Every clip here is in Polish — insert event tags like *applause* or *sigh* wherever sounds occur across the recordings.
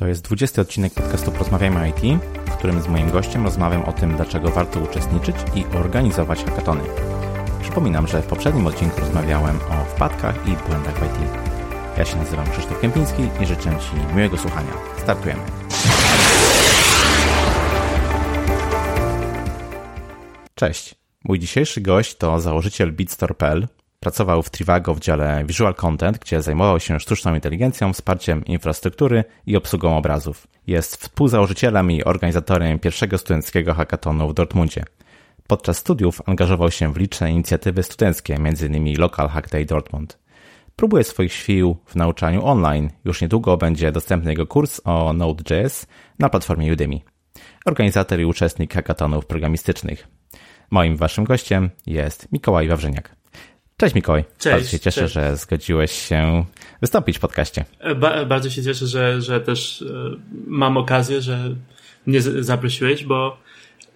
To jest 20 odcinek podcastu Porozmawiajmy IT, w którym z moim gościem rozmawiam o tym, dlaczego warto uczestniczyć i organizować hackatony. Przypominam, że w poprzednim odcinku rozmawiałem o wpadkach i błędach w IT. Ja się nazywam Krzysztof Kępiński i życzę Ci miłego słuchania. Startujemy. Cześć. Mój dzisiejszy gość to założyciel BeatStore.pl, Pracował w Trivago w dziale Visual Content, gdzie zajmował się sztuczną inteligencją, wsparciem infrastruktury i obsługą obrazów. Jest współzałożycielem i organizatorem pierwszego studenckiego hackathonu w Dortmundzie. Podczas studiów angażował się w liczne inicjatywy studenckie, m.in. Local Hack Day Dortmund. Próbuje swoich sił w nauczaniu online. Już niedługo będzie dostępny jego kurs o Node.js na platformie Udemy. Organizator i uczestnik hackathonów programistycznych. Moim waszym gościem jest Mikołaj Wawrzyniak. Cześć Mikołaj. Cześć. Bardzo się cieszę, cześć. że zgodziłeś się wystąpić w podcaście. E, ba bardzo się cieszę, że, że też e, mam okazję, że mnie zaprosiłeś, bo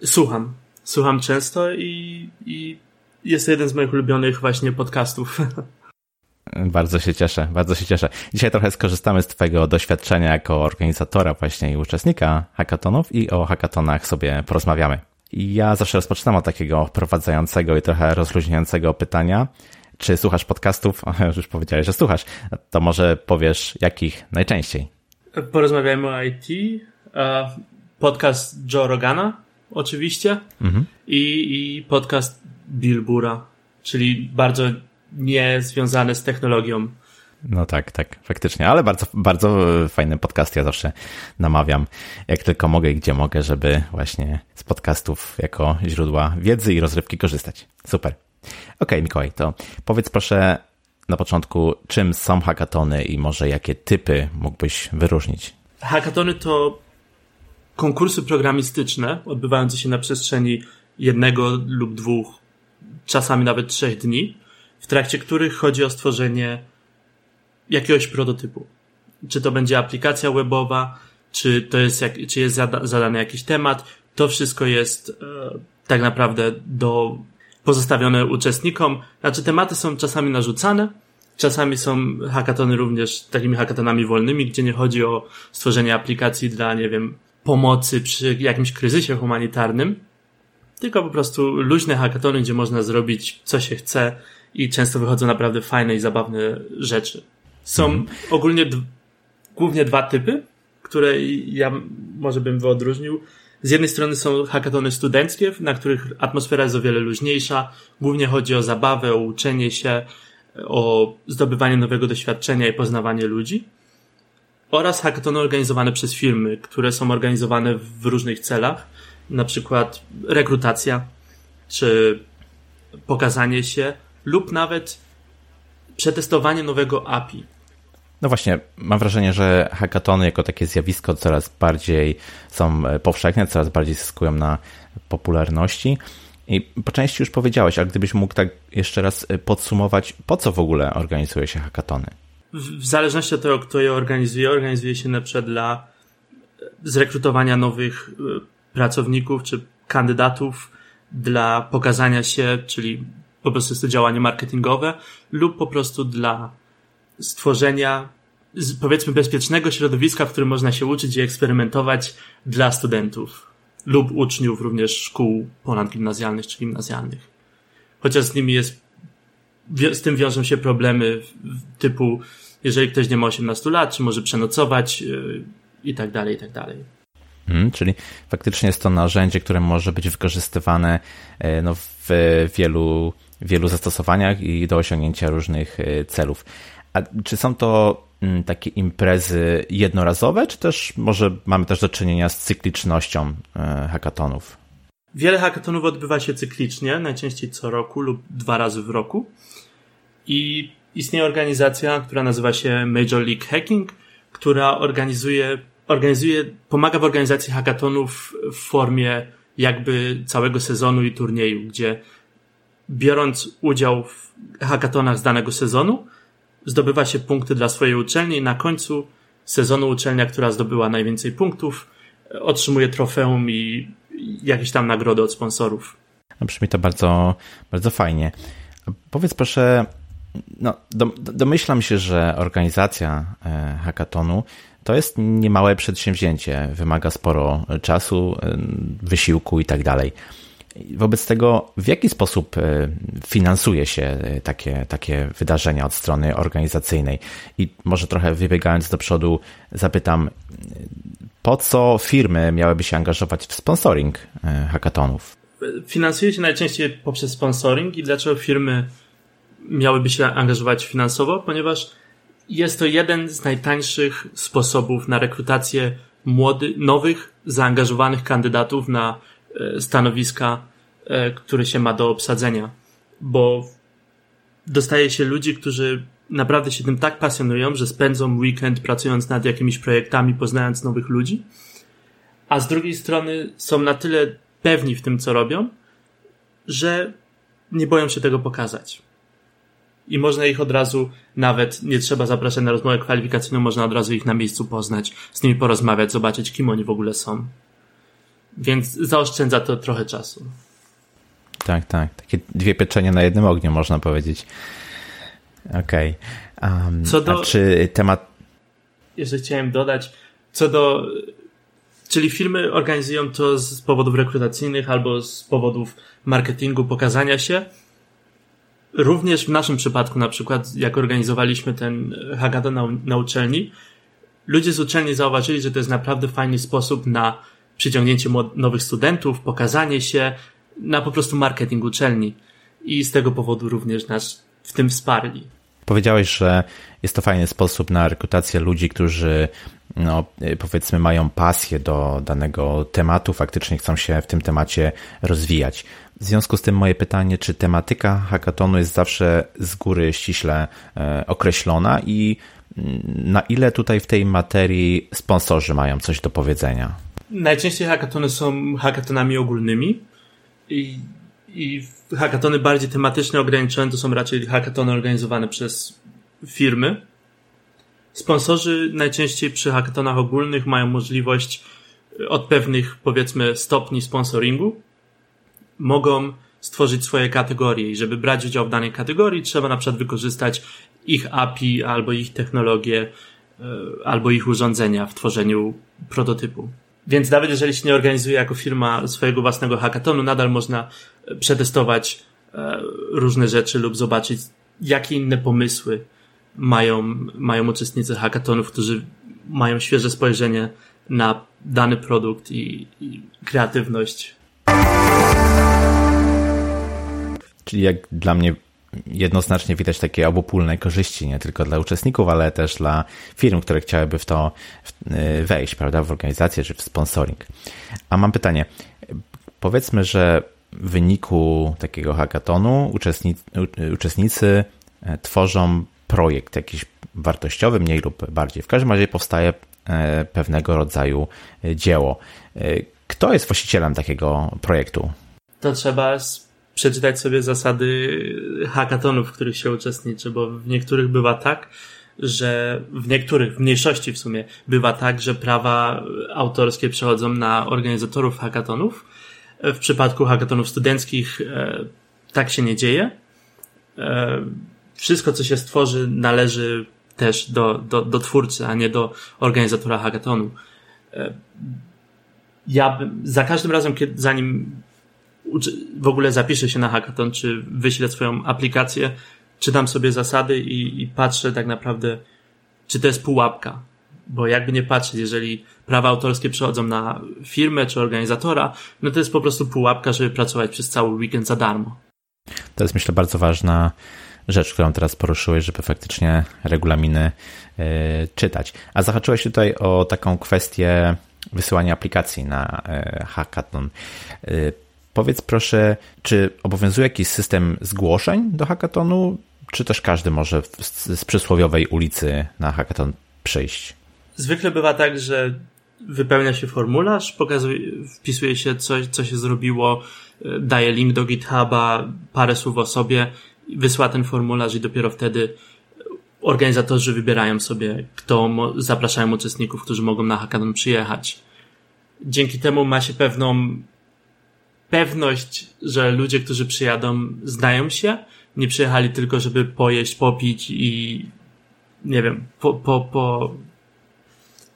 słucham. Słucham często i, i jest to jeden z moich ulubionych właśnie podcastów. *laughs* Bardzo się cieszę, bardzo się cieszę. Dzisiaj trochę skorzystamy z Twojego doświadczenia jako organizatora właśnie i uczestnika hackathonów i o hackathonach sobie porozmawiamy. Ja zawsze rozpoczynam od takiego wprowadzającego i trochę rozluźniającego pytania. Czy słuchasz podcastów? *laughs* Już powiedziałeś, że słuchasz. To może powiesz, jakich najczęściej? Porozmawiajmy o IT. Podcast Joe Rogana, oczywiście. Mhm. I, I podcast Bill Bura, czyli bardzo niezwiązane z technologią. No tak, tak, faktycznie, ale bardzo, bardzo fajny podcast. Ja zawsze namawiam, jak tylko mogę i gdzie mogę, żeby właśnie z podcastów jako źródła wiedzy i rozrywki korzystać. Super. Okay, Mikołaj, to powiedz proszę na początku, czym są hackatony i może jakie typy mógłbyś wyróżnić? Hackatony to konkursy programistyczne odbywające się na przestrzeni jednego lub dwóch, czasami nawet trzech dni, w trakcie których chodzi o stworzenie jakiegoś prototypu. Czy to będzie aplikacja webowa, czy to jest, jak, czy jest zada, zadany jakiś temat. To wszystko jest e, tak naprawdę do pozostawione uczestnikom. Znaczy tematy są czasami narzucane, czasami są hackatony również takimi hackatonami wolnymi, gdzie nie chodzi o stworzenie aplikacji dla, nie wiem, pomocy przy jakimś kryzysie humanitarnym, tylko po prostu luźne hackatony, gdzie można zrobić co się chce i często wychodzą naprawdę fajne i zabawne rzeczy. Są mhm. ogólnie głównie dwa typy, które ja może bym wyodróżnił. Z jednej strony są hackatony studenckie, na których atmosfera jest o wiele luźniejsza. Głównie chodzi o zabawę, o uczenie się, o zdobywanie nowego doświadczenia i poznawanie ludzi. Oraz hackatony organizowane przez firmy, które są organizowane w różnych celach, na przykład rekrutacja, czy pokazanie się, lub nawet przetestowanie nowego API. No właśnie, mam wrażenie, że hackatony jako takie zjawisko coraz bardziej są e, powszechne, coraz bardziej zyskują na popularności. I po części już powiedziałeś, ale gdybyś mógł tak jeszcze raz e, podsumować, po co w ogóle organizuje się hackatony? W, zależności od tego, kto je organizuje, organizuje się na przykład dla e, zrekrutowania nowych pracowników czy kandydatów, dla pokazania się, czyli po prostu jest to działanie marketingowe, lub po prostu dla stworzenia powiedzmy bezpiecznego środowiska, w którym można się uczyć i eksperymentować dla studentów lub uczniów również szkół ponadgimnazjalnych czy gimnazjalnych. Chociaż z nimi jest, z tym wiążą się problemy typu, jeżeli ktoś nie ma 18 lat, czy może przenocować yy, i tak dalej, i tak dalej. Hmm, czyli faktycznie jest to narzędzie, które może być wykorzystywane e, no, w wielu, wielu zastosowaniach i do osiągnięcia różnych e, celów. A czy są to mm, takie imprezy jednorazowe, czy też może mamy też do czynienia z cyklicznością e, hackatonów? Wiele hackatonów odbywa się cyklicznie, najczęściej co roku lub dwa razy w roku. I istnieje organizacja, która nazywa się Major League Hacking, która organizuje, organizuje, pomaga w organizacji hackatonów w formie jakby całego sezonu i turnieju, gdzie biorąc udział w hackatonach z danego sezonu, zdobywa się punkty dla swojej uczelni i na końcu sezonu uczelnia, która zdobyła najwięcej punktów, otrzymuje trofeum i jakieś tam nagrody od sponsorów. No, brzmi to bardzo, bardzo fajnie. Powiedz proszę, no, domyślam się, że organizacja e, hackatonu to jest niemałe przedsięwzięcie, wymaga sporo czasu, wysiłku i tak dalej. Wobec tego, w jaki sposób e, finansuje się e, takie, takie wydarzenia od strony organizacyjnej? I może trochę wybiegając do przodu, zapytam, po co firmy miałyby się angażować w sponsoring e, hackathonów? Finansuje się najczęściej poprzez sponsoring i dlaczego firmy miałyby się angażować finansowo? Ponieważ jest to jeden z najtańszych sposobów na rekrutację młodych, nowych, zaangażowanych kandydatów na E, stanowiska, e, które się ma do obsadzenia, bo dostaje się ludzi, którzy naprawdę się tym tak pasjonują, że spędzą weekend pracując nad jakimiś projektami, poznając nowych ludzi, a z drugiej strony są na tyle pewni w tym, co robią, że nie boją się tego pokazać. I można ich od razu, nawet nie trzeba zapraszać na rozmowę kwalifikacyjną, można od razu ich na miejscu poznać, z nimi porozmawiać, zobaczyć, kim oni w ogóle są. Więc zaoszczędza to trochę czasu. Tak, tak. Takie dwie pieczenie na jednym ogniu, można powiedzieć. Okej. Okay. Um, co do. czy temat. Jeszcze chciałem dodać, co do. Czyli firmy organizują to z powodów rekrutacyjnych albo z powodów marketingu, pokazania się. Również w naszym przypadku, na przykład, jak organizowaliśmy ten hackathon na, na uczelni, ludzie z uczelni zauważyli, że to jest naprawdę fajny sposób na przyciągnięcie nowych studentów, pokazanie się na po prostu marketing uczelni. I z tego powodu również nas w tym wsparli. Powiedziałeś, że jest to fajny sposób na rekrutację ludzi, którzy no, powiedzmy mają pasję do danego tematu, faktycznie chcą się w tym temacie rozwijać. W związku z tym moje pytanie, czy tematyka hackathonu jest zawsze z góry ściśle e, określona i mm, na ile tutaj w tej materii sponsorzy mają coś do powiedzenia? Najczęściej hackatony są hackatonami ogólnymi i, i hackatony bardziej tematycznie ograniczone to są raczej hackatony organizowane przez firmy. Sponsorzy najczęściej przy hackatonach ogólnych mają możliwość od pewnych, powiedzmy, stopni sponsoringu mogą stworzyć swoje kategorie i żeby brać udział w danej kategorii trzeba na przykład wykorzystać ich API albo ich technologię e, albo ich urządzenia w tworzeniu prototypu. Więc nawet jeżeli się nie organizuje jako firma swojego własnego hackathonu, nadal można e, przetestować e, różne rzeczy lub zobaczyć, jakie inne pomysły mają, mają uczestnicy hackathonów, którzy mają świeże spojrzenie na dany produkt i, i kreatywność. Czyli jak dla mnie jednoznacznie widać takie obopólne korzyści, nie tylko dla uczestników, ale też dla firm, które chciałyby w to y, wejść, prawda, w organizację czy w sponsoring. A mam pytanie. Powiedzmy, że w wyniku takiego hackathonu uczestnicy, uczestnicy e, tworzą projekt jakiś wartościowy, mniej lub bardziej. W każdym razie powstaje e, pewnego rodzaju e, dzieło. Kto jest właścicielem takiego projektu? To trzeba przeczytać sobie zasady hackathonów, w których się uczestniczy, bo w niektórych bywa tak, że w niektórych, w mniejszości w sumie, bywa tak, że prawa autorskie przechodzą na organizatorów hackathonów. W przypadku hackathonów studenckich e, tak się nie dzieje. E, wszystko, co się stworzy, należy też do, do, do twórcy, a nie do organizatora hackathonu. E, ja za każdym razem, kiedy, zanim w ogóle zapiszę się na hackathon, czy wyślę swoją aplikację, czytam sobie zasady i, i patrzę tak naprawdę, czy to jest pułapka. Bo jakby nie patrzeć, jeżeli prawa autorskie przechodzą na firmę czy organizatora, no to jest po prostu pułapka, żeby pracować przez cały weekend za darmo. To jest myślę bardzo ważna rzecz, którą teraz poruszyłeś, żeby faktycznie regulaminy yy, czytać. A zahaczyłeś tutaj o taką kwestię wysyłania aplikacji na yy, hackathon. Powiedz proszę, czy obowiązuje jakiś system zgłoszeń do hackathonu, czy też każdy może z, przysłowiowej ulicy na hackathon przyjść? Zwykle bywa tak, że wypełnia się formularz, pokazuje, wpisuje się coś, co się zrobiło, daje link do GitHuba, parę słów o sobie, wysyła ten formularz i dopiero wtedy organizatorzy wybierają sobie, kto zapraszają uczestników, którzy mogą na hackathon przyjechać. Dzięki temu ma się pewną pewność, że ludzie, którzy przyjadą, znają się, nie przyjechali tylko, żeby pojeść, popić i nie wiem, po, po, po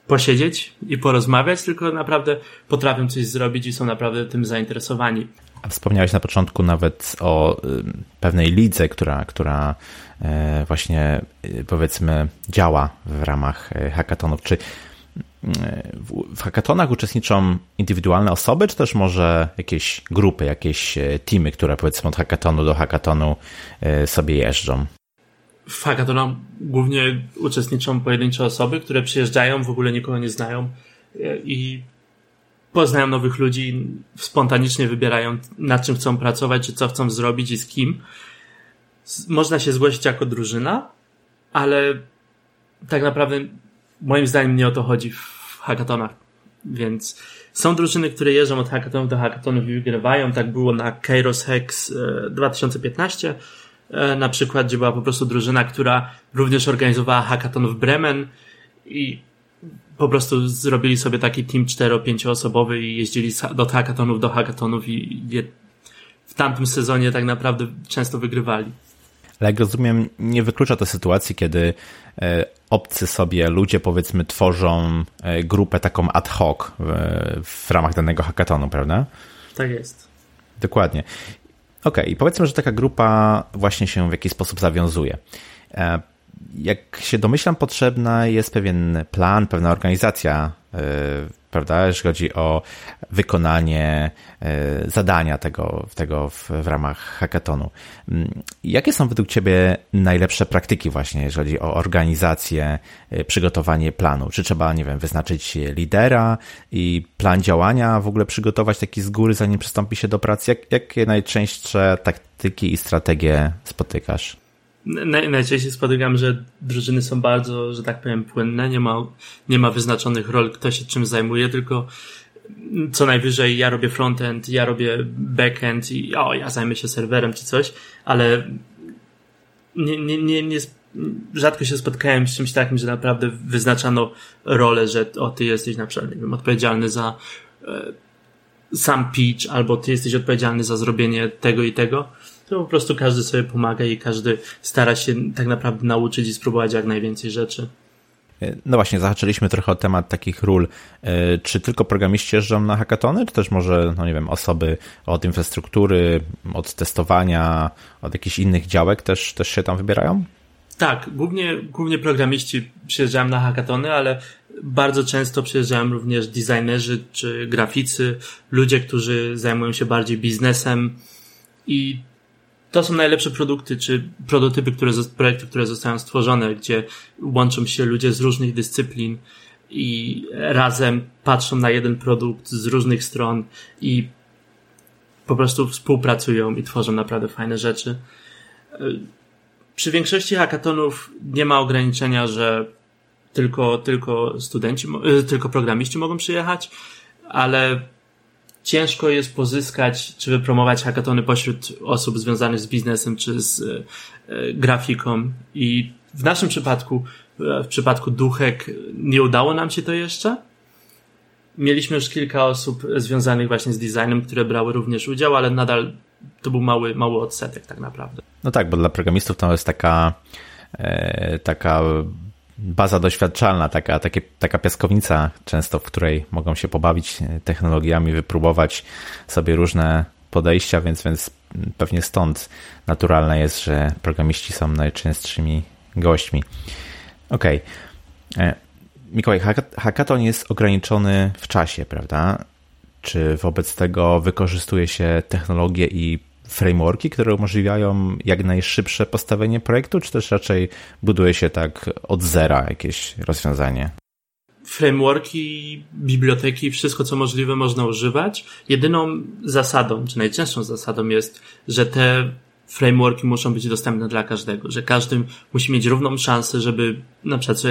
posiedzieć i porozmawiać, tylko naprawdę potrafią coś zrobić i są naprawdę tym zainteresowani. Wspomniałeś na początku nawet o y, pewnej lidze, która, która e, właśnie y, powiedzmy działa w ramach e, hackathonów. Czy w hackathonach uczestniczą indywidualne osoby, czy też może jakieś grupy, jakieś e, teamy, które powiedzmy od hackathonu do hackathonu sobie jeżdżą? W hackathonach głównie uczestniczą pojedyncze osoby, które przyjeżdżają, w ogóle nikogo nie znają i poznają nowych ludzi, spontanicznie wybierają na czym chcą pracować, czy co chcą zrobić i z kim. Można się zgłosić jako drużyna, ale tak naprawdę moim zdaniem nie o to chodzi w hackathonach. Więc są drużyny, które jeżdżą od hackathonów do hackathonów i wygrywają. Tak było na Kairos Hex 2015 e, e, na przykład, gdzie była po prostu drużyna, która również organizowała hackathon w Bremen i po prostu zrobili sobie taki team 4-5 osobowy i jeździli do hackathonów, do hackathonów i w tamtym sezonie tak naprawdę często wygrywali. Ale jak rozumiem, nie wyklucza to sytuacji, kiedy obcy sobie ludzie, powiedzmy, tworzą e, grupę taką ad hoc w ramach danego hackathonu, prawda? Tak jest. Dokładnie. Okej, okay. powiedzmy, że taka grupa właśnie się w jakiś sposób zawiązuje. Jak się domyślam, potrzebna jest pewien plan, pewna organizacja, e, prawda, jeśli chodzi o wykonanie e, zadania tego, tego w, w ramach hackathonu. Mm, jakie są według Ciebie najlepsze praktyki właśnie, jeżeli chodzi o organizację, e, przygotowanie planu? Czy trzeba, nie wiem, wyznaczyć lidera i plan działania w ogóle przygotować taki z góry, zanim przystąpi się do pracy? Jak, jakie najczęstsze taktyki i strategie spotykasz? Najczęściej spotykam, że drużyny są bardzo, że tak powiem, płynne, nie ma, nie ma wyznaczonych rol, kto się czym zajmuje, tylko co najwyżej ja robię frontend, ja robię backend i o, ja zajmę się serwerem czy coś, ale nie, nie, nie, nie, rzadko się spotkałem z czymś takim, że naprawdę wyznaczano rolę, że o, ty jesteś na przykład, nie wiem, odpowiedzialny za e, sam pitch, albo ty jesteś odpowiedzialny za zrobienie tego i tego to po prostu każdy sobie pomaga i każdy stara się tak naprawdę nauczyć i spróbować jak najwięcej rzeczy. No właśnie, zahaczyliśmy trochę o temat takich ról. E, czy tylko programiści jeżdżą na hackatony, czy też może, no nie wiem, osoby od infrastruktury, od testowania, od jakichś innych działek też, też się tam wybierają? Tak, głównie, głównie programiści przyjeżdżają na hackatony, ale bardzo często przyjeżdżają również designerzy czy graficy, ludzie, którzy zajmują się bardziej biznesem i to są najlepsze produkty, czy prototypy, które, projekty, które zostają stworzone, gdzie łączą się ludzie z różnych dyscyplin i razem patrzą na jeden produkt z różnych stron i po prostu współpracują i tworzą naprawdę fajne rzeczy. Przy większości hackathonów nie ma ograniczenia, że tylko, tylko studenci, tylko programiści mogą przyjechać, ale ciężko jest pozyskać czy wypromować hackatony pośród osób związanych z biznesem czy z e, grafiką. I w naszym przypadku, w przypadku Duchek, nie udało nam się to jeszcze. Mieliśmy już kilka osób związanych właśnie z designem, które brały również udział, ale nadal to był mały, mały odsetek tak naprawdę. No tak, bo dla programistów to jest taka, e, taka baza doświadczalna, taka, takie, taka piaskownica często, w której mogą się pobawić technologiami, wypróbować sobie różne podejścia, więc, więc pewnie stąd naturalne jest, że programiści są najczęstszymi gośćmi. Okej. Okay. Mikołaj, hackathon jest ograniczony w czasie, prawda? Czy wobec tego wykorzystuje się technologię i frameworki, które umożliwiają jak najszybsze postawienie projektu, czy też raczej buduje się tak od zera jakieś rozwiązanie? Frameworki, biblioteki, wszystko co możliwe można używać. Jedyną zasadą, czy najczęstszą zasadą jest, że te frameworki muszą być dostępne dla każdego, że każdy musi mieć równą szansę, żeby na przykład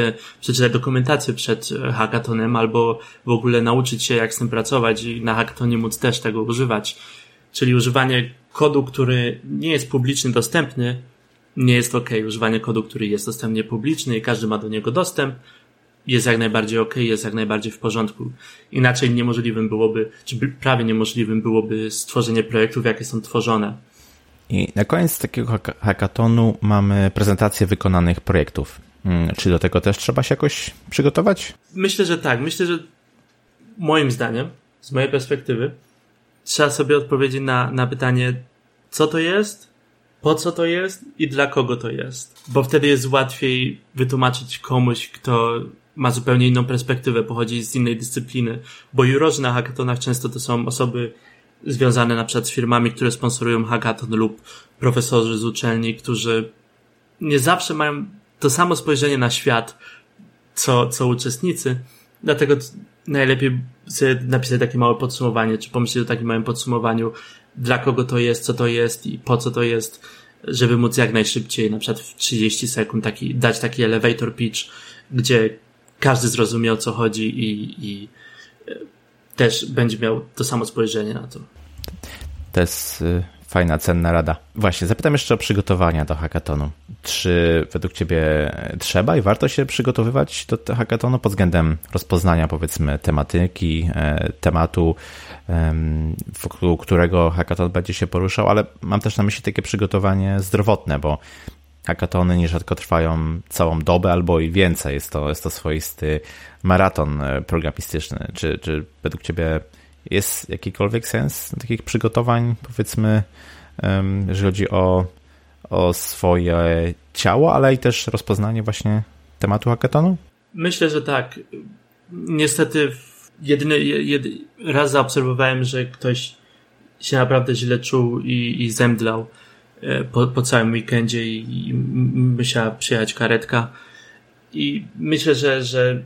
przeczytać dokumentację przed hackatonem albo w ogóle nauczyć się jak z tym pracować i na hackatonie móc też tego używać. Czyli używanie kodu, który nie jest publicznie dostępny, nie jest ok. Używanie kodu, który jest dostępnie publiczny i każdy ma do niego dostęp, jest jak najbardziej ok, jest jak najbardziej w porządku. Inaczej niemożliwym byłoby, czy prawie niemożliwym byłoby stworzenie projektów, jakie są tworzone. I na koniec takiego hackathonu mamy prezentację wykonanych projektów. Hmm, czy do tego też trzeba się jakoś przygotować? Myślę, że tak. Myślę, że moim zdaniem, z mojej perspektywy, trzeba sobie odpowiedzieć na, na pytanie, co to jest, po co to jest i dla kogo to jest. Bo wtedy jest łatwiej wytłumaczyć komuś, kto ma zupełnie inną perspektywę, pochodzi z innej dyscypliny. Bo jurorzy na hackathonach często to są osoby związane na przykład z firmami, które sponsorują hackathon lub profesorzy z uczelni, którzy nie zawsze mają to samo spojrzenie na świat, co, co uczestnicy. Dlatego najlepiej sobie napisać takie małe podsumowanie, czy pomyśleć o takim małym podsumowaniu, dla kogo to jest, co to jest i po co to jest, żeby móc jak najszybciej, na przykład w 30 sekund, taki, dać taki elevator pitch, gdzie każdy zrozumie o co chodzi i, i e, też będzie miał to samo spojrzenie na to. To jest y, fajna, cenna rada. Właśnie, zapytam jeszcze o przygotowania do hackathonu. Czy według Ciebie trzeba i warto się przygotowywać do hackathonu pod względem rozpoznania, powiedzmy, tematyki, e, tematu, wokół którego hackathon będzie się poruszał, ale mam też na myśli takie przygotowanie zdrowotne, bo hackathony nierzadko trwają całą dobę albo i więcej. Jest to, jest to swoisty maraton e, programistyczny. Czy, czy według Ciebie jest jakikolwiek sens takich przygotowań, powiedzmy, jeżeli chodzi o, o swoje ciało, ale i też rozpoznanie właśnie tematu hackathonu? Myślę, że tak. Niestety jedyny, jedy, raz zaobserwowałem, że ktoś się naprawdę źle czuł i, i zemdlał e, po, po całym weekendzie i, i musiała przyjechać karetka. I myślę, że, że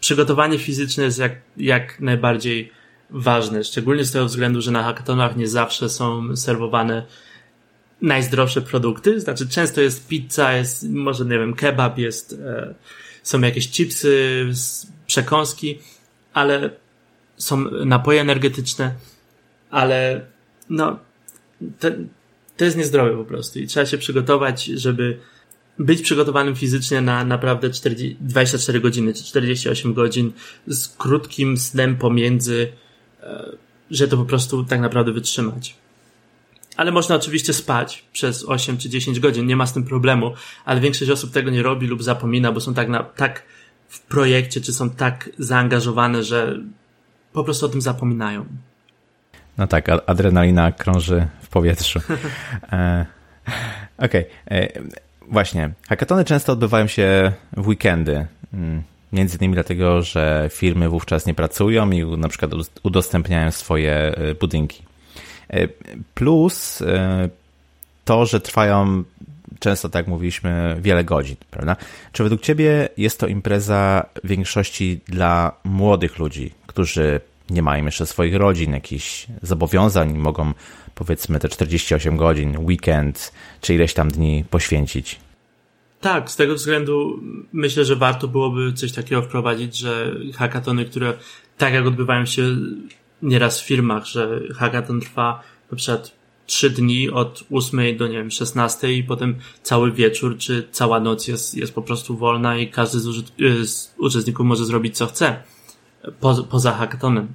przygotowanie fizyczne jest jak, jak najbardziej ważne, szczególnie z tego względu, że na hackathonach nie zawsze są serwowane najzdrowsze produkty, znaczy często jest pizza, jest może nie wiem, kebab, jest, e, są jakieś chipsy, przekąski, ale są napoje energetyczne, ale no, to, to jest niezdrowe po prostu i trzeba się przygotować, żeby być przygotowanym fizycznie na naprawdę 40, 24 godziny czy 48 godzin z krótkim snem pomiędzy że to po prostu tak naprawdę wytrzymać. Ale można oczywiście spać przez 8 czy 10 godzin, nie ma z tym problemu, ale większość osób tego nie robi lub zapomina, bo są tak, na, tak w projekcie, czy są tak zaangażowane, że po prostu o tym zapominają. No tak, adrenalina krąży w powietrzu. *laughs* e, Okej, okay. E, właśnie. Hackatony często odbywają się w weekendy. Między innymi dlatego, że firmy wówczas nie pracują i na przykład udostępniają swoje e, budynki. E, plus e, to, że trwają często, tak mówiliśmy, wiele godzin, prawda? Czy według Ciebie jest to impreza w większości dla młodych ludzi, którzy nie mają jeszcze swoich rodzin, jakichś zobowiązań, mogą powiedzmy te 48 godzin, weekend czy ileś tam dni poświęcić? Tak, z tego względu myślę, że warto byłoby coś takiego wprowadzić, że hackatony, które tak jak odbywają się nieraz w firmach, że hackathon trwa na przykład trzy dni od 8 do nie wiem 16 i potem cały wieczór czy cała noc jest, jest po prostu wolna i każdy z, z uczestników może zrobić co chce po, poza hackatonem.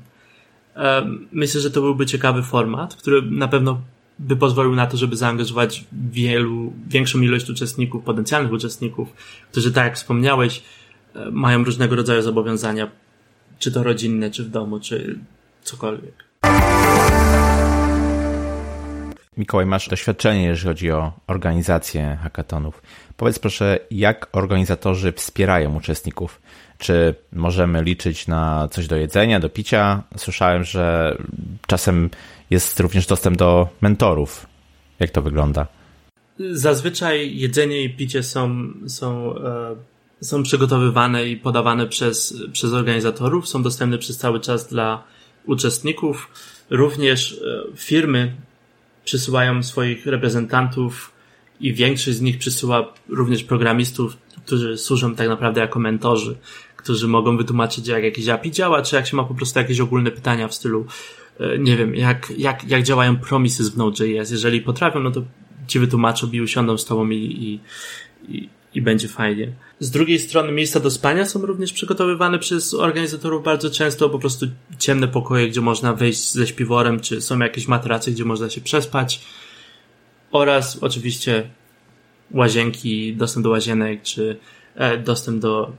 Myślę, że to byłby ciekawy format, który na pewno by pozwolił na to, żeby zaangażować wielu, większą ilość uczestników, potencjalnych uczestników, którzy, tak jak wspomniałeś, e, mają różnego rodzaju zobowiązania, czy to rodzinne, czy w domu, czy cokolwiek. Mikołaj, masz doświadczenie, jeżeli chodzi o organizację hackathonów. Powiedz proszę, jak organizatorzy wspierają uczestników? Czy możemy liczyć na coś do jedzenia, do picia? Słyszałem, że czasem jest również dostęp do mentorów. Jak to wygląda? Zazwyczaj jedzenie i picie są, są, e, są przygotowywane i podawane przez, przez organizatorów, są dostępne przez cały czas dla uczestników. Również e, firmy przysyłają swoich reprezentantów i większość z nich przysyła również programistów, którzy służą tak naprawdę jako mentorzy, którzy mogą wytłumaczyć, jak jakiś API działa, czy jak się ma po prostu jakieś ogólne pytania w stylu nie wiem, jak, jak, jak działają promises w Node.js. Jeżeli potrafią, no to ci wytłumaczą i usiądą z tobą i, i, i, i będzie fajnie. Z drugiej strony miejsca do spania są również przygotowywane przez organizatorów bardzo często, po prostu ciemne pokoje, gdzie można wejść ze śpiworem, czy są jakieś matrace, gdzie można się przespać. Oraz oczywiście łazienki, dostęp do łazienek, czy e, dostęp do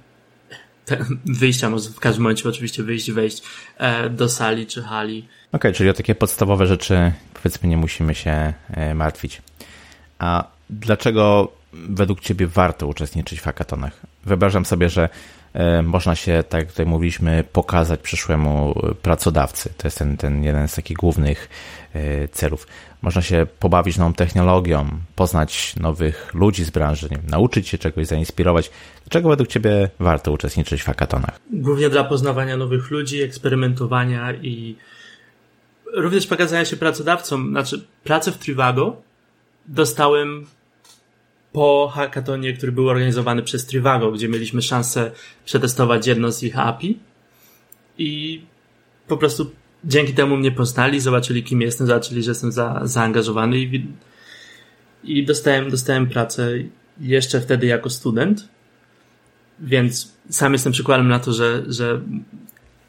wyjścia, może w każdym momencie oczywiście wyjść, wejść e, do sali czy hali. Okej, okay, czyli o takie podstawowe rzeczy powiedzmy nie musimy się e, martwić. A dlaczego według Ciebie warto uczestniczyć w hackathonach? Wyobrażam sobie, że e, można się, tak jak tutaj mówiliśmy, pokazać przyszłemu pracodawcy. To jest ten, ten jeden z takich głównych celów. Można się pobawić nową technologią, poznać nowych ludzi z branży, wiem, nauczyć się czegoś, zainspirować. Dlaczego według Ciebie warto uczestniczyć w hackathonach? Głównie dla poznawania nowych ludzi, eksperymentowania i również pokazania się pracodawcom. Znaczy, pracę w Trivago dostałem po hackatonie, który był organizowany przez Trivago, gdzie mieliśmy szansę przetestować jedno z ich API i po prostu dzięki temu mnie poznali, zobaczyli kim jestem, zobaczyli, że jestem za, zaangażowany i, i dostałem, dostałem pracę jeszcze wtedy jako student, więc sam jestem przykładem na to, że, że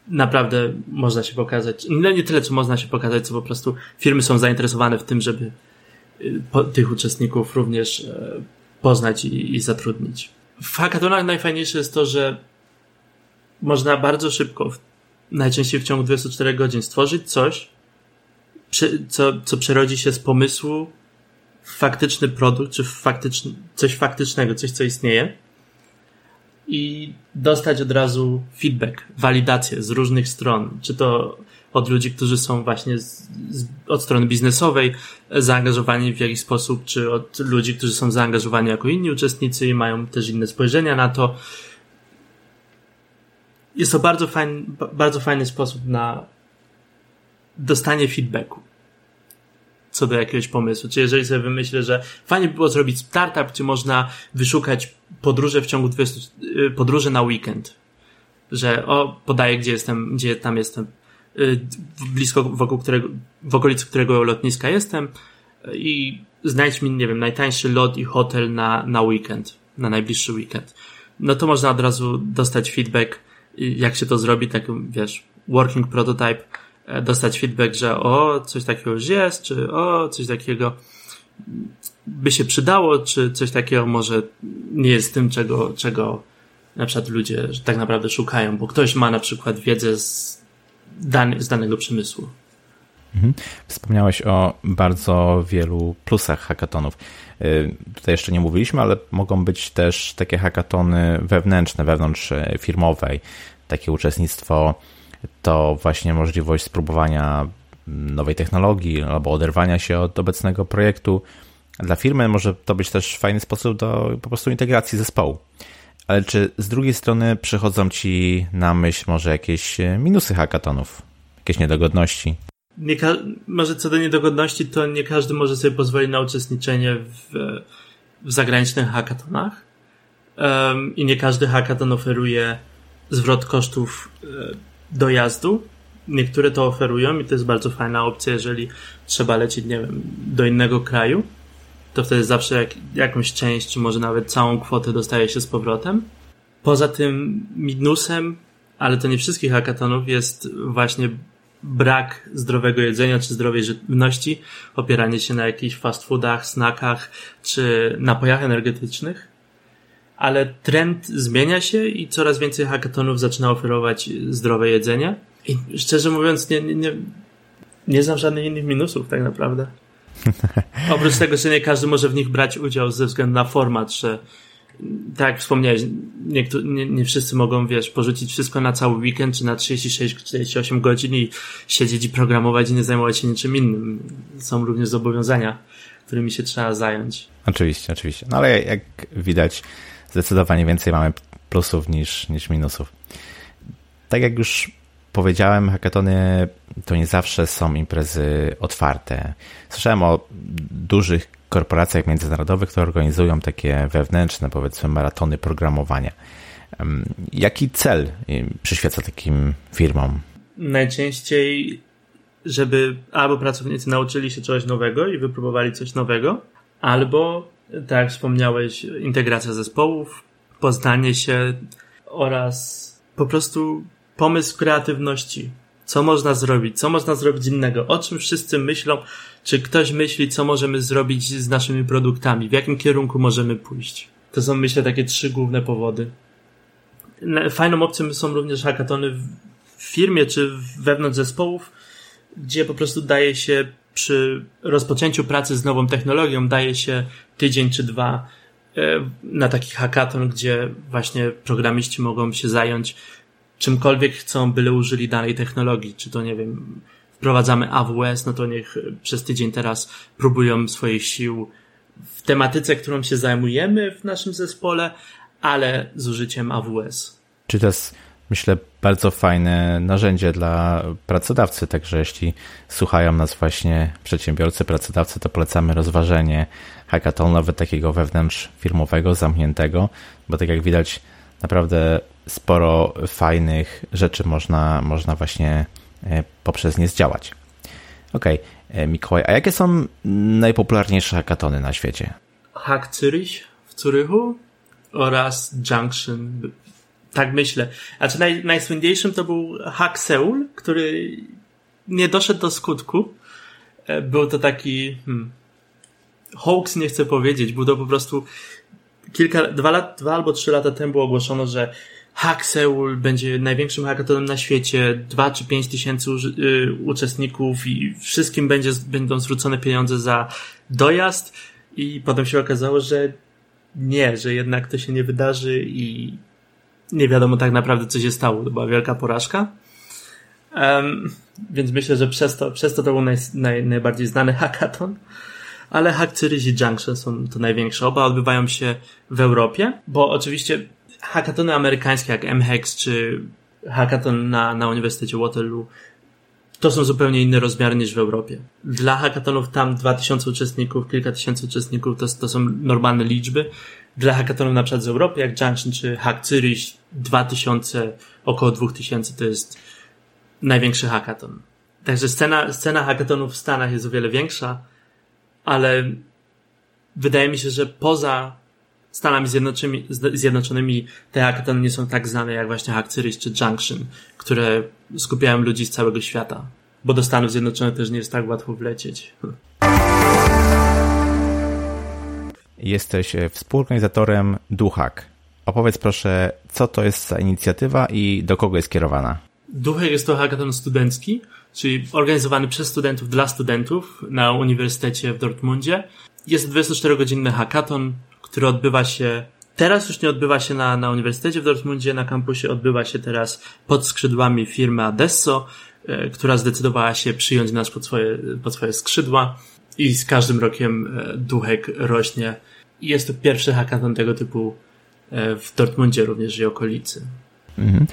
naprawdę można się pokazać. No nie tyle, co można się pokazać, co po prostu firmy są zainteresowane w tym, żeby y, tych uczestników również e, poznać i, i zatrudnić. W hackathonach najfajniejsze jest to, że można bardzo szybko, najczęściej w ciągu 24 godzin, stworzyć coś, co, co przerodzi się z pomysłu w faktyczny produkt, czy w faktyczny, coś faktycznego, coś, co istnieje i dostać od razu feedback, walidację z różnych stron, czy to od ludzi, którzy są właśnie z, z, od strony biznesowej zaangażowani w jakiś sposób, czy od ludzi, którzy są zaangażowani jako inni uczestnicy i mają też inne spojrzenia na to. Jest to bardzo fajny, bardzo fajny sposób na dostanie feedbacku co do jakiegoś pomysłu. Czy jeżeli sobie wymyślę, że fajnie by było zrobić startup, gdzie można wyszukać podróże w ciągu 20, y, podróże na weekend. Że o, podaję, gdzie jestem, gdzie tam jestem, y, blisko wokół którego, w okolicy którego lotniska jestem i znajdź mi, nie wiem, najtańszy lot i hotel na, na weekend, na najbliższy weekend. No to można od razu dostać feedback, jak się to zrobi, tak, wiesz, working prototype, E, dostać feedback, że o, coś takiego już jest, czy o, coś takiego by się przydało, czy coś takiego może nie jest tym, czego, czego na przykład ludzie tak naprawdę szukają, bo ktoś ma na przykład wiedzę z, dany, z danego przemysłu. Mhm. Wspomniałeś o bardzo wielu plusach hackathonów. E, tutaj jeszcze nie mówiliśmy, ale mogą być też takie hackatony wewnętrzne, wewnątrz e, firmowej, takie uczestnictwo to właśnie możliwość spróbowania nowej technologii albo oderwania się od obecnego projektu. Dla firmy może to być też fajny sposób do po prostu integracji zespołu. Ale czy z drugiej strony przychodzą ci na myśl może jakieś minusy hackathonów, jakieś niedogodności? Nie może co do niedogodności, to nie każdy może sobie pozwolić na uczestniczenie w, w zagranicznych hackathonach. Um, I nie każdy hackathon oferuje zwrot kosztów dojazdu. Niektóre to oferują i to jest bardzo fajna opcja, jeżeli trzeba lecieć, nie wiem, do innego kraju, to wtedy zawsze jak, jakąś część, czy może nawet całą kwotę dostaje się z powrotem. Poza tym minusem, ale to nie wszystkich hackathonów, jest właśnie brak zdrowego jedzenia czy zdrowej żywności, opieranie się na jakichś fast foodach, snackach czy napojach energetycznych ale trend zmienia się i coraz więcej hackathonów zaczyna oferować zdrowe jedzenie. I szczerze mówiąc, nie, nie, nie, nie znam żadnych innych minusów tak naprawdę. *laughs* Oprócz tego, że nie każdy może w nich brać udział ze względu na format, że tak jak wspomniałeś, nie, nie, wszyscy mogą, wiesz, porzucić wszystko na cały weekend, czy na 36-48 godzin i siedzieć i programować i nie zajmować się niczym innym. Są również zobowiązania, którymi się trzeba zająć. Oczywiście, oczywiście. No ale jak widać, zdecydowanie więcej mamy plusów niż, niż minusów. Tak jak już powiedziałem, hackatony to nie zawsze są imprezy otwarte. Słyszałem o dużych korporacjach międzynarodowych, które organizują takie wewnętrzne, powiedzmy, maratony programowania. Jaki cel przyświeca takim firmom? Najczęściej, żeby albo pracownicy nauczyli się czegoś nowego i wypróbowali coś nowego, albo tak jak wspomniałeś, integracja zespołów, poznanie się oraz po prostu pomysł kreatywności. Co można zrobić? Co można zrobić innego? O czym wszyscy myślą? Czy ktoś myśli, co możemy zrobić z naszymi produktami? W jakim kierunku możemy pójść? To są, myślę, takie trzy główne powody. Fajną opcją są również hackatony w firmie czy wewnątrz zespołów, gdzie po prostu daje się przy rozpoczęciu pracy z nową technologią, daje się tydzień czy dwa e, na taki hackathon, gdzie właśnie programiści mogą się zająć czymkolwiek chcą, byle użyli danej technologii. Czy to, nie wiem, wprowadzamy AWS, no to niech przez tydzień teraz próbują swoich sił w tematyce, którą się zajmujemy w naszym zespole, ale z użyciem AWS. Czy to jest, myślę, bardzo fajne narzędzie dla pracodawcy, także jeśli słuchają nas właśnie przedsiębiorcy, pracodawcy, to polecamy rozważenie hackathonu, nawet takiego wewnątrz firmowego, zamkniętego, bo tak jak widać, naprawdę sporo fajnych rzeczy można, można właśnie e, poprzez nie zdziałać. Okej, okay. Mikołaj, a jakie są najpopularniejsze hackatony na świecie? Hack Zürich w Zurychu oraz Junction. Tak myślę. Znaczy naj, najsłynniejszym to był Hack Seoul, który nie doszedł do skutku. E, był to taki hmm, hoax, nie chcę powiedzieć. Był to po prostu kilka, dwa, lat, dwa albo trzy lata temu ogłoszono, że Hack Seoul będzie największym hackathonem na świecie, dwa czy pięć tysięcy y, uczestników i wszystkim będzie, będą zwrócone pieniądze za dojazd i potem się okazało, że nie, że jednak to się nie wydarzy i nie wiadomo tak naprawdę, co się stało. To była wielka porażka. Um, więc myślę, że przez to, przez to to był naj, naj, najbardziej znany *laughs* hackathon. Ale Hack Zurich i Junction są to największe. Oba odbywają się w Europie, bo oczywiście hackatony amerykańskie jak MHEX czy hackathon na, na Uniwersytecie Waterloo to są zupełnie inne rozmiary niż w Europie. Dla hackathonów tam 2000 uczestników, kilka tysięcy uczestników to, to są normalne liczby. Dla hackathonów na przykład z Europy, jak Junction czy Hack Zurich, 2000, około 2000 to jest największy hackathon. Także scena, scena hackathonów w Stanach jest o wiele większa, ale wydaje mi się, że poza Stanami Zjednoczonymi, Zjednoczonymi te hackathony nie są tak znane jak właśnie Hack Series czy Junction, które skupiają ludzi z całego świata. Bo do Stanów Zjednoczonych też nie jest tak łatwo wlecieć. *laughs* Jesteś e, współorganizatorem Duhak. Opowiedz proszę, co to jest za inicjatywa i do kogo jest kierowana? Duhak jest to hackathon studencki, czyli organizowany przez studentów dla studentów na Uniwersytecie w Dortmundzie. Jest 24-godzinny hackathon, który odbywa się Teraz już nie odbywa się na, na Uniwersytecie w Dortmundzie, na kampusie, odbywa się teraz pod skrzydłami firmy Adesso, e, która zdecydowała się przyjąć nas pod swoje, pod swoje skrzydła i z każdym rokiem e, duchek rośnie. Jest to pierwszy hackathon tego typu e, w Dortmundzie również i okolicy. Mhm.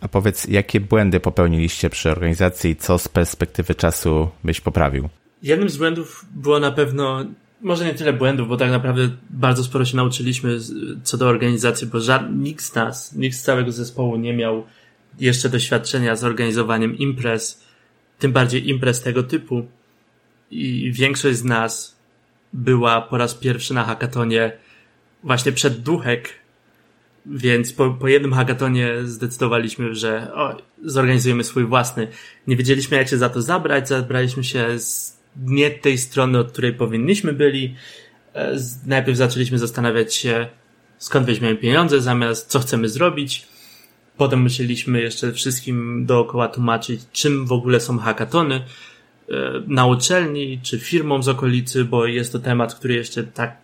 A powiedz, jakie błędy popełniliście przy organizacji i co z perspektywy czasu byś poprawił? Jednym z błędów było na pewno może nie tyle błędów, bo tak naprawdę bardzo sporo się nauczyliśmy co do organizacji, bo żaden, nikt z nas, nikt z całego zespołu nie miał jeszcze doświadczenia z organizowaniem imprez, tym bardziej imprez tego typu. I większość z nas była po raz pierwszy na hackatonie właśnie przed duchek, więc po, po jednym hackatonie zdecydowaliśmy, że o, zorganizujemy swój własny. Nie wiedzieliśmy, jak się za to zabrać, zabraliśmy się z nie tej strony, od której powinniśmy byli. E, najpierw zaczęliśmy zastanawiać się, skąd weźmiemy pieniądze, zamiast co chcemy zrobić. Potem musieliśmy jeszcze wszystkim dookoła tłumaczyć, czym w ogóle są hackatony e, na uczelni, czy firmom z okolicy, bo jest to temat, który jeszcze tak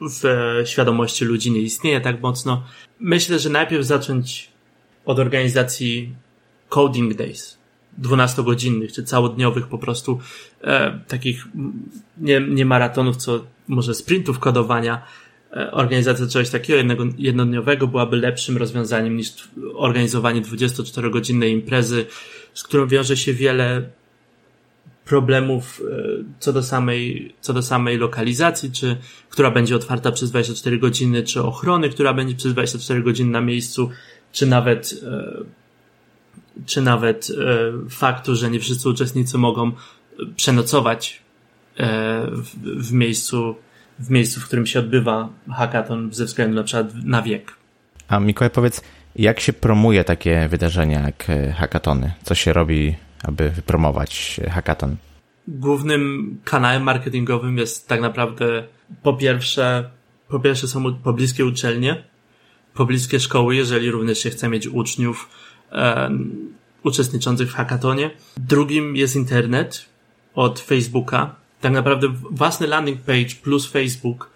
w świadomości ludzi nie istnieje tak mocno. Myślę, że najpierw zacząć od organizacji Coding Days. 12-godzinnych czy całodniowych po prostu e, takich nie, nie maratonów, co może sprintów kodowania. E, organizacja czegoś takiego jednego, jednodniowego byłaby lepszym rozwiązaniem niż organizowanie 24-godzinnej imprezy, z którą wiąże się wiele problemów e, co do samej, co do samej lokalizacji, czy która będzie otwarta przez 24 godziny, czy ochrony, która będzie przez 24 godziny na miejscu, czy nawet e, czy nawet e, faktu, że nie wszyscy uczestnicy mogą przenocować e, w, miejscu, w miejscu, w którym się odbywa hackathon ze względu na przykład na wiek. A Mikołaj, powiedz, jak się promuje takie wydarzenia jak e, hackatony? Co się robi aby wypromować hackathon? Głównym kanałem marketingowym jest tak naprawdę po pierwsze, po pierwsze są pobliskie uczelnie, pobliskie szkoły, jeżeli również się chce mieć uczniów uczestniczących w hackatonie. Drugim jest internet od Facebooka. Tak naprawdę własny landing page plus Facebook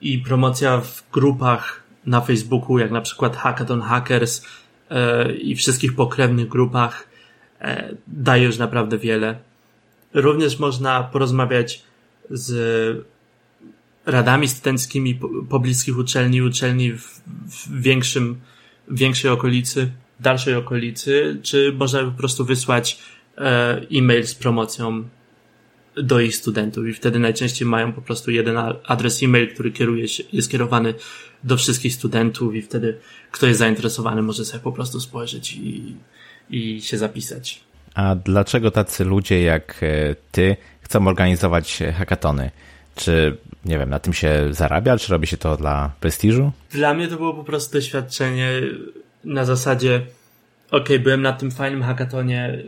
i promocja w grupach na Facebooku, jak na przykład Hackathon Hackers e, i wszystkich pokrewnych grupach e, daje już naprawdę wiele. Również można porozmawiać z radami studenckimi pobliskich uczelni, uczelni w, w większym, w większej okolicy, dalszej okolicy, czy można po prostu wysłać e, e-mail z promocją do ich studentów i wtedy najczęściej mają po prostu jeden adres e-mail, który kieruje się, jest kierowany do wszystkich studentów i wtedy kto jest zainteresowany może sobie po prostu spojrzeć i, i się zapisać. A dlaczego tacy ludzie jak e, ty chcą organizować hackatony? Czy, nie wiem, na tym się zarabia, czy robi się to dla prestiżu? Dla mnie to było po prostu doświadczenie na zasadzie, ok, byłem na tym fajnym hackatonie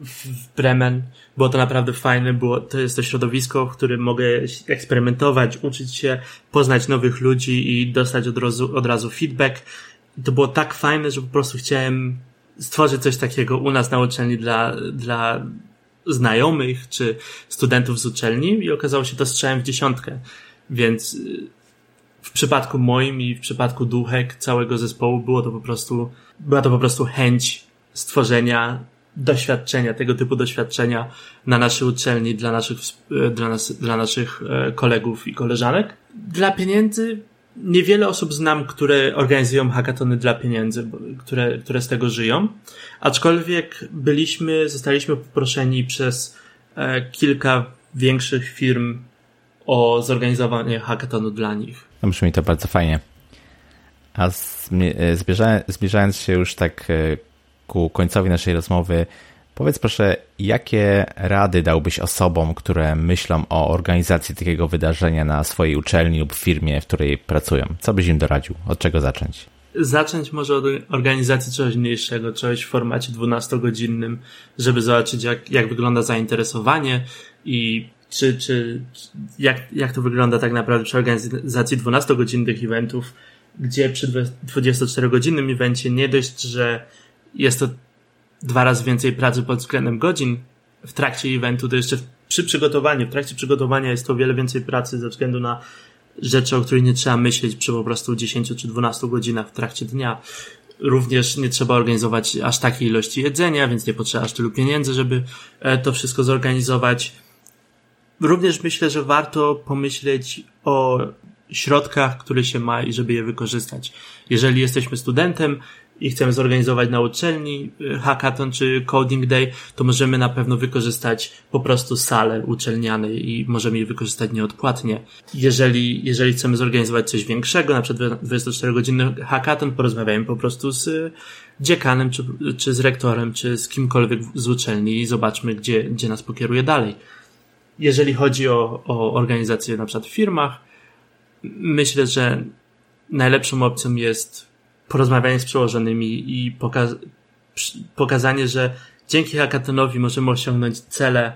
w Bremen. Było to naprawdę fajne, było, to jest to środowisko, w którym mogę eksperymentować, uczyć się, poznać nowych ludzi i dostać od razu, od razu feedback. To było tak fajne, że po prostu chciałem stworzyć coś takiego u nas na uczelni dla, dla znajomych czy studentów z uczelni i okazało się to strzałem w dziesiątkę. Więc y, w przypadku moim i w przypadku duchek całego zespołu było to po prostu, była to po prostu chęć stworzenia doświadczenia, tego typu doświadczenia na naszej uczelni dla naszych, e, dla, nas, dla naszych e, kolegów i koleżanek. Dla pieniędzy niewiele osób znam, które organizują hackatony dla pieniędzy, które, które z tego żyją. Aczkolwiek byliśmy, zostaliśmy poproszeni przez e, kilka większych firm o zorganizowanie hackatonu dla nich. No brzmi to bardzo fajnie. A zbliżając, zbliżając się już tak ku końcowi naszej rozmowy, powiedz proszę, jakie rady dałbyś osobom, które myślą o organizacji takiego wydarzenia na swojej uczelni lub firmie, w której pracują? Co byś im doradził? Od czego zacząć? Zacząć może od organizacji czegoś mniejszego, czegoś w formacie 12-godzinnym, żeby zobaczyć, jak, jak wygląda zainteresowanie i czy, czy jak, jak to wygląda tak naprawdę przy organizacji 12-godzinnych eventów, gdzie przy 24-godzinnym evencie nie dość, że jest to dwa razy więcej pracy pod względem godzin w trakcie eventu, to jeszcze przy przygotowaniu, w trakcie przygotowania jest to wiele więcej pracy ze względu na rzeczy, o których nie trzeba myśleć przy po prostu 10 czy 12 godzinach w trakcie dnia. Również nie trzeba organizować aż takiej ilości jedzenia, więc nie potrzeba aż tylu pieniędzy, żeby e, to wszystko zorganizować. Również myślę, że warto pomyśleć o środkach, które się ma i żeby je wykorzystać. Jeżeli jesteśmy studentem, i chcemy zorganizować na uczelni y, hackathon czy coding day, to możemy na pewno wykorzystać po prostu salę uczelniane i możemy je wykorzystać nieodpłatnie. Jeżeli, jeżeli chcemy zorganizować coś większego, na przykład 24-godzinny hackathon, porozmawiajmy po prostu z dziekanem, czy, czy z rektorem, czy z kimkolwiek z uczelni i zobaczmy, gdzie, gdzie nas pokieruje dalej. Jeżeli chodzi o, o organizację na przykład w firmach, myślę, że najlepszą opcją jest porozmawianie z przełożonymi i poka pokazanie, że dzięki hackathonowi możemy osiągnąć cele,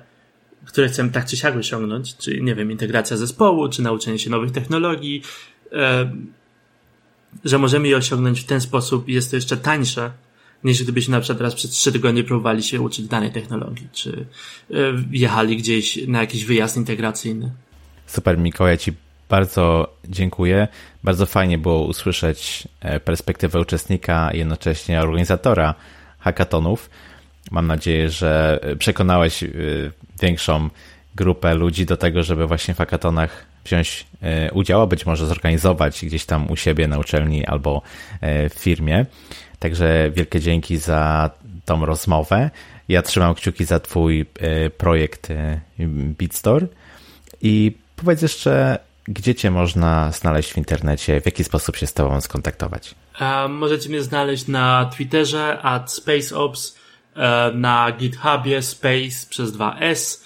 które chcemy tak czy siak osiągnąć, czyli nie wiem, integracja zespołu, czy nauczenie się nowych technologii, e, że możemy je osiągnąć w ten sposób jest to jeszcze tańsze, niż gdybyśmy na przykład raz przez trzy tygodnie próbowali się uczyć danej technologii, czy e, jechali gdzieś na jakiś wyjazd integracyjny. Super, Mikołaj, Ci bardzo dziękuję. Bardzo fajnie było usłyszeć e, perspektywę uczestnika i jednocześnie organizatora hackathonów. Mam nadzieję, że przekonałeś e, większą grupę ludzi do tego, żeby właśnie w hackathonach wziąć udział, a być może zorganizować gdzieś tam u siebie na uczelni albo w firmie. Także wielkie dzięki za tą rozmowę. Ja trzymam kciuki za Twój projekt BeatStore i powiedz jeszcze, gdzie Cię można znaleźć w internecie? W jaki sposób się z Tobą skontaktować? E, możecie mnie znaleźć na Twitterze at SpaceOps, e, na GitHubie Space przez 2S.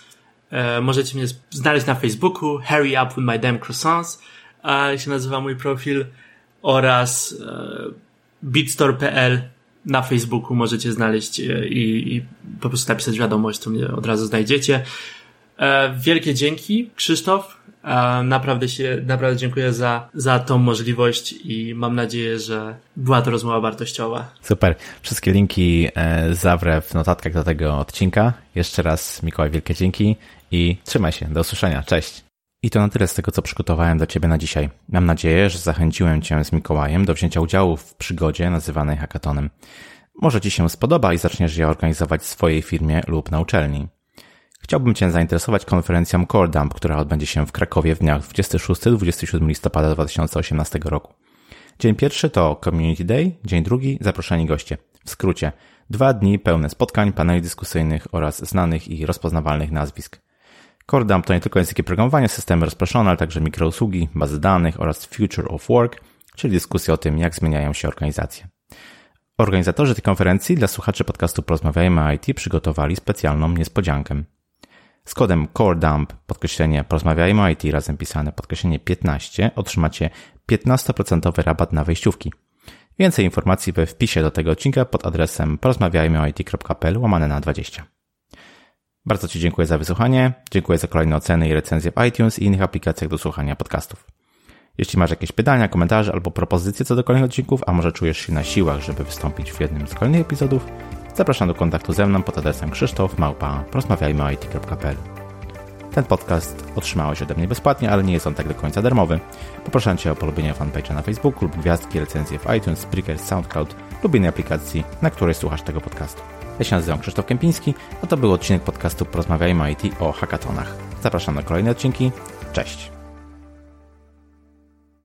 E, możecie mnie znaleźć na Facebooku Hurry Up With My Damn Croissants, się nazywa mój profil, oraz beatstore.pl, na Facebooku możecie znaleźć i, i po prostu napisać wiadomość, to mnie od razu znajdziecie. Wielkie dzięki, Krzysztof. Naprawdę się, naprawdę dziękuję za, za tą możliwość i mam nadzieję, że była to rozmowa wartościowa. Super. Wszystkie linki e, zawrę w notatkach do tego odcinka. Jeszcze raz Mikołaj, wielkie dzięki i trzymaj się. Do usłyszenia. Cześć. I to na tyle z tego, co przygotowałem dla Ciebie na dzisiaj. Mam nadzieję, że zachęciłem Cię z Mikołajem do wzięcia udziału w przygodzie nazywanej hackatonem. Może Ci się spodoba i zaczniesz je organizować w swojej firmie lub na uczelni. Chciałbym Cię zainteresować konferencją CoreDump, która odbędzie się w Krakowie w dniach 26-27 listopada 2018 roku. Dzień pierwszy to Community Day, dzień drugi zaproszeni goście. W skrócie, dwa dni pełne spotkań, paneli dyskusyjnych oraz znanych i rozpoznawalnych nazwisk. CoreDump to nie tylko języki programowania, systemy rozproszone, ale także mikrousługi, bazy danych oraz Future of Work, czyli dyskusja o tym, jak zmieniają się organizacje. Organizatorzy tej konferencji dla słuchaczy podcastu Porozmawiajmy IT przygotowali specjalną niespodziankę. Z kodem CoreDump, podkreślenie porozmawiajmy o IT razem pisane, podkreślenie 15, otrzymacie 15% rabat na wejściówki. Więcej informacji we wpisie do tego odcinka pod adresem porozmawiajmyoit.pl łamane na 20. Bardzo Ci dziękuję za wysłuchanie, dziękuję za kolejne oceny i recenzje w iTunes i innych aplikacjach do słuchania podcastów. Jeśli masz jakieś pytania, komentarze albo propozycje co do kolejnych odcinków, a może czujesz się na siłach, żeby wystąpić w jednym z kolejnych epizodów, Zapraszam do kontaktu ze mną pod adresem krzysztof małpa porozmawiajmy Ten podcast otrzymałeś ode mnie bezpłatnie, ale nie jest on tak do końca darmowy. Poproszę Cię o polubienie fanpage'a na Facebooku lub gwiazdki, recenzje w iTunes, Spreaker, SoundCloud lub innej aplikacji, na której słuchasz tego podcastu. Ja się nazywam Krzysztof Kępiński, a to był odcinek podcastu Porozmawiajmy IT o hackathonach. Zapraszam na kolejne odcinki. Cześć!